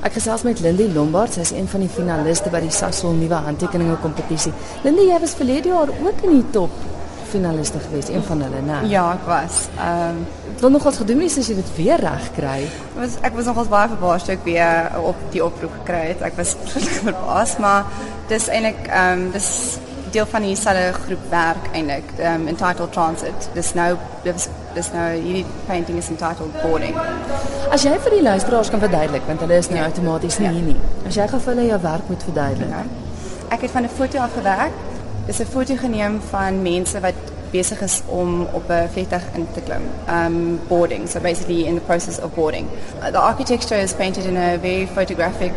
Ek gesels met Lindy Lombard, sy is een van die finaliste by die Sasol nuwe handtekeninge kompetisie. Lindy, jy was verlede jaar ook in die top finaliste geweest, een van hulle, né? Ja, ek was. Ehm um, Wat nogals gedoen is as jy dit weer reg kry. was ek was nogals baie verbaas toe ek weer op die oproep gekry het. Ek was verbaas, maar dis eintlik ehm um, dis deel van dieselfde groep werk eintlik, um, entitled transit. Dis nou dis dis nou hierdie painting is entitled boarding. As jy vir die luisteraars kan verduidelik, want hulle is nou Ja. outomaties nie Ja. hier nie. As jy gou vir hulle jou werk moet verduidelik. Ja. Ek het van 'n foto af gewerk. Dis 'n foto geneem van mense wat besig is om op 'n vliegtuig in te klim. Um boarding, so basically in the process of boarding. The architecture is painted in a very photographic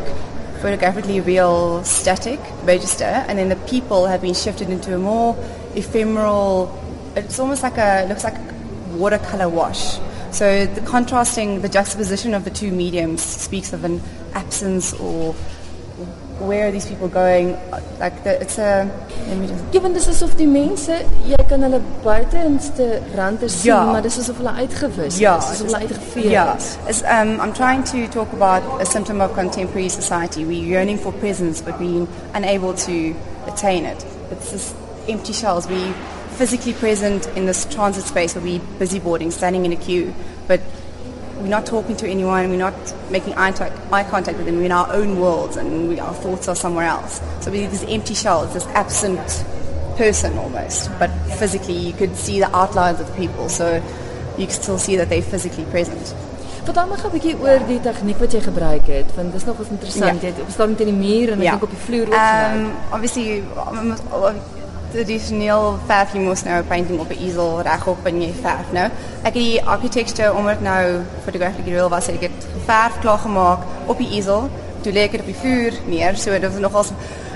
photographically real static register and then the people have been shifted into a more ephemeral it's almost like a looks like a watercolor wash. So the contrasting the juxtaposition of the two mediums speaks of an absence or where are these people going? Like the, it's a let me just Ja, want dis asof die mense, jy kan hulle buiteinste rande sien, Ja. maar dis asof hulle uitgewis Ja, is, asof hulle uitgevee yeah. is. It's, um, I'm trying to talk about a symptom of contemporary society. We're yearning for presence, but being unable to attain it. It's this empty shells. We physically present in this transit space where we busy boarding, standing in a queue, but we're not talking to anyone. We're not making eye, t- eye contact with them. We're in our own worlds, and we, our thoughts are somewhere else. So we these empty shells, this absent person almost, but physically you could see the outlines of the people. So you can still see that they're physically present. Vertel my gou 'n bietjie oor die tegniek wat jy gebruik het, want dis nogals interessant. Ja. Jy het op staan teen die muur en ek Ja. dink op die vloer ook Um, gewerk. obviously, traditioneel verf jy mos nou 'n painting op 'n easel regop en jy verf nou. Ek het die architecture omdat nou photographic real was, ek het verf klaar gemaak op die easel. Toe lê ek dit op die vuur neer, so dit was nogals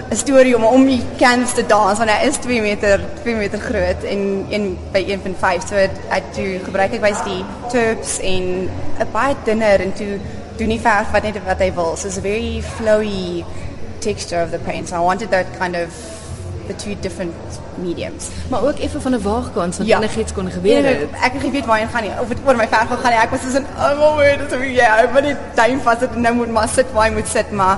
'n storie om om die canvas te dans want hy is 2 meter 2 meter groot en 1 by 1.5 so ek toe gebruik ek basically tubes en 'n baie dunner en toe doen die verf wat net wat hy wil. So it's a very flowy texture of the paint. So I wanted that kind of the two different mediums. Maar ook effe van 'n waagkant sodat Ja. enigiets kon gebeur Nee, het. ek het nie weet waarheen gaan nie. Of dit oor my verf gaan nie. Ek was soos in oh my word, so ja, ek moet net duim vas het en nou moet maar sit waar hy moet sit, maar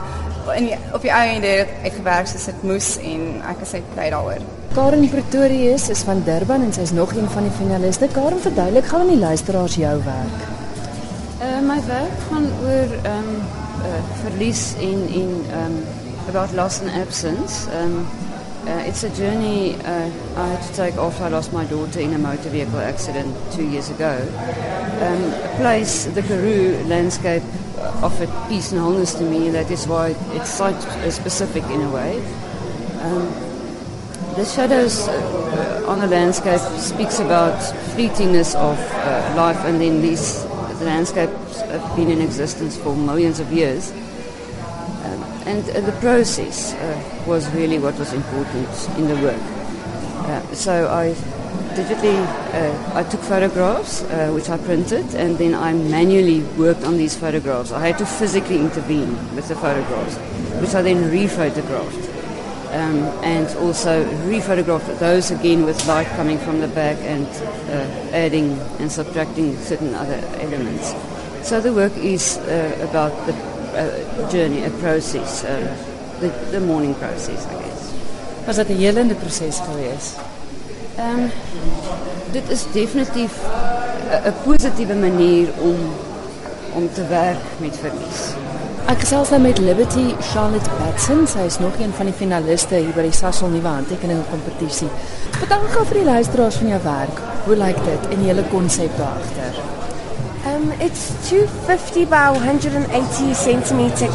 in die, op die einde het ek gewerk soos dit moes en ek is bly daaroor. Karen Pretorius is van Durban en sy's nog een van die finaliste. Karen, verduidelik gou aan die luisteraars jou werk. Uh, my werk gaan oor um uh, verlies en en um about loss and absence. Um uh, it's a journey uh, I had to take after I lost my daughter in a motor vehicle accident two years ago. Um, a place, the Karoo landscape, offered peace and wholeness to me. That is why it's site specific in a way. Um, the shadows uh, on the landscape speaks about fleetingness of uh, life, and then these the landscapes have been in existence for millions of years. Um, and uh, the process uh, was really what was important in the work. Uh, so I digitally, uh, I took photographs, uh, which I printed, and then I manually worked on these photographs. I had to physically intervene with the photographs, which I then rephotographed um, and also rephotographed those again with light coming from the back and uh, adding and subtracting certain other elements. So the work is uh, about the uh, journey, a process, uh, the, the morning process, I guess. Was dit 'n helende proses geweest? Um, dit is definitief 'n- positiewe manier om om te werk met verlies. Ek gesels nou met Liberty Charlotte Batson. Sy is nog een van die finaliste hier by die Sasol nuwe handtekeninge kompetisie. Vertel gou vir die luisteraars van jou werk. Hoe lyk dit en die hele konsep daagter? Um, it's 250 by 180 centimeter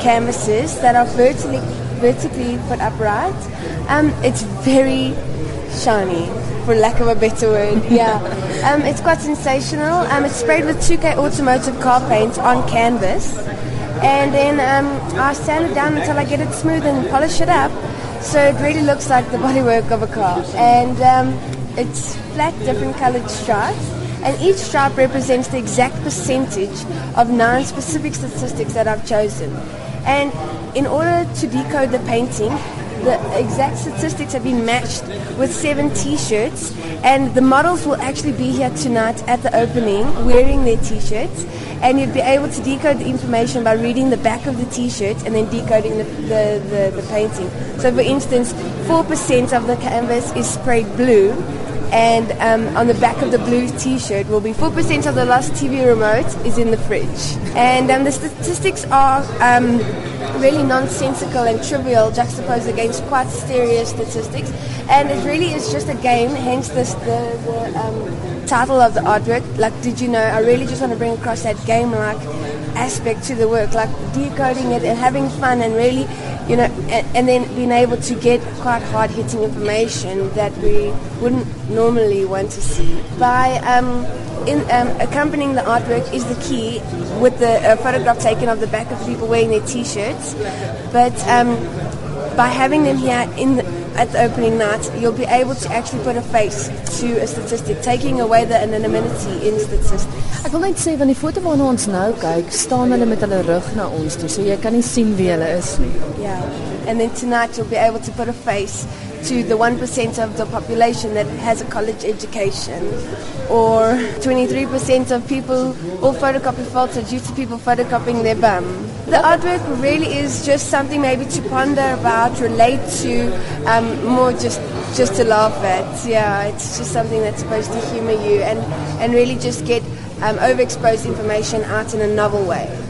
canvases that are vertically vertically put upright. Um, it's very shiny, for lack of a better word. Yeah, um, it's quite sensational. Um, it's sprayed with 2K automotive car paint on canvas, and then um, I sand it down until I get it smooth and polish it up, so it really looks like the bodywork of a car. And um, it's flat, different colored stripes and each stripe represents the exact percentage of nine specific statistics that I've chosen. And in order to decode the painting, the exact statistics have been matched with seven T-shirts, and the models will actually be here tonight at the opening wearing their T-shirts, and you'd be able to decode the information by reading the back of the T-shirt and then decoding the, the, the, the painting. So, for instance, 4% of the canvas is sprayed blue, and um, on the back of the blue T-shirt will be 4% of the lost TV remote is in the fridge. And um, the statistics are um, really nonsensical and trivial, juxtaposed against quite serious statistics. And it really is just a game, hence this, the, the um, title of the artwork. Like, did you know? I really just want to bring across that game-like aspect to the work, like decoding it and having fun and really you know, and, and, then being able to get quite hard hitting information that we wouldn't normally want to see. By um, in, um, accompanying the artwork is the key with the uh, photograph taken of the back of people wearing their t shirts. But um, by having them here in the, at the opening night, you'll be able to actually put a face to a statistic, taking away the anonymity in statistics. Ek wil net sê van die foto waarna ons nou kyk, staan hulle met hulle rug na ons toe, so jy kan nie sien wie hulle is nie. Yeah. And then tonight you'll be able to put a face to the 1% of the population that has a college education, or 23% of people all photocopy photos due to people photocopying their bum. The artwork really is just something maybe to ponder about, relate to, um, more just just to laugh at. Yeah, it's just something that's supposed to humor you and, and really just get um, overexposed information out in a novel way.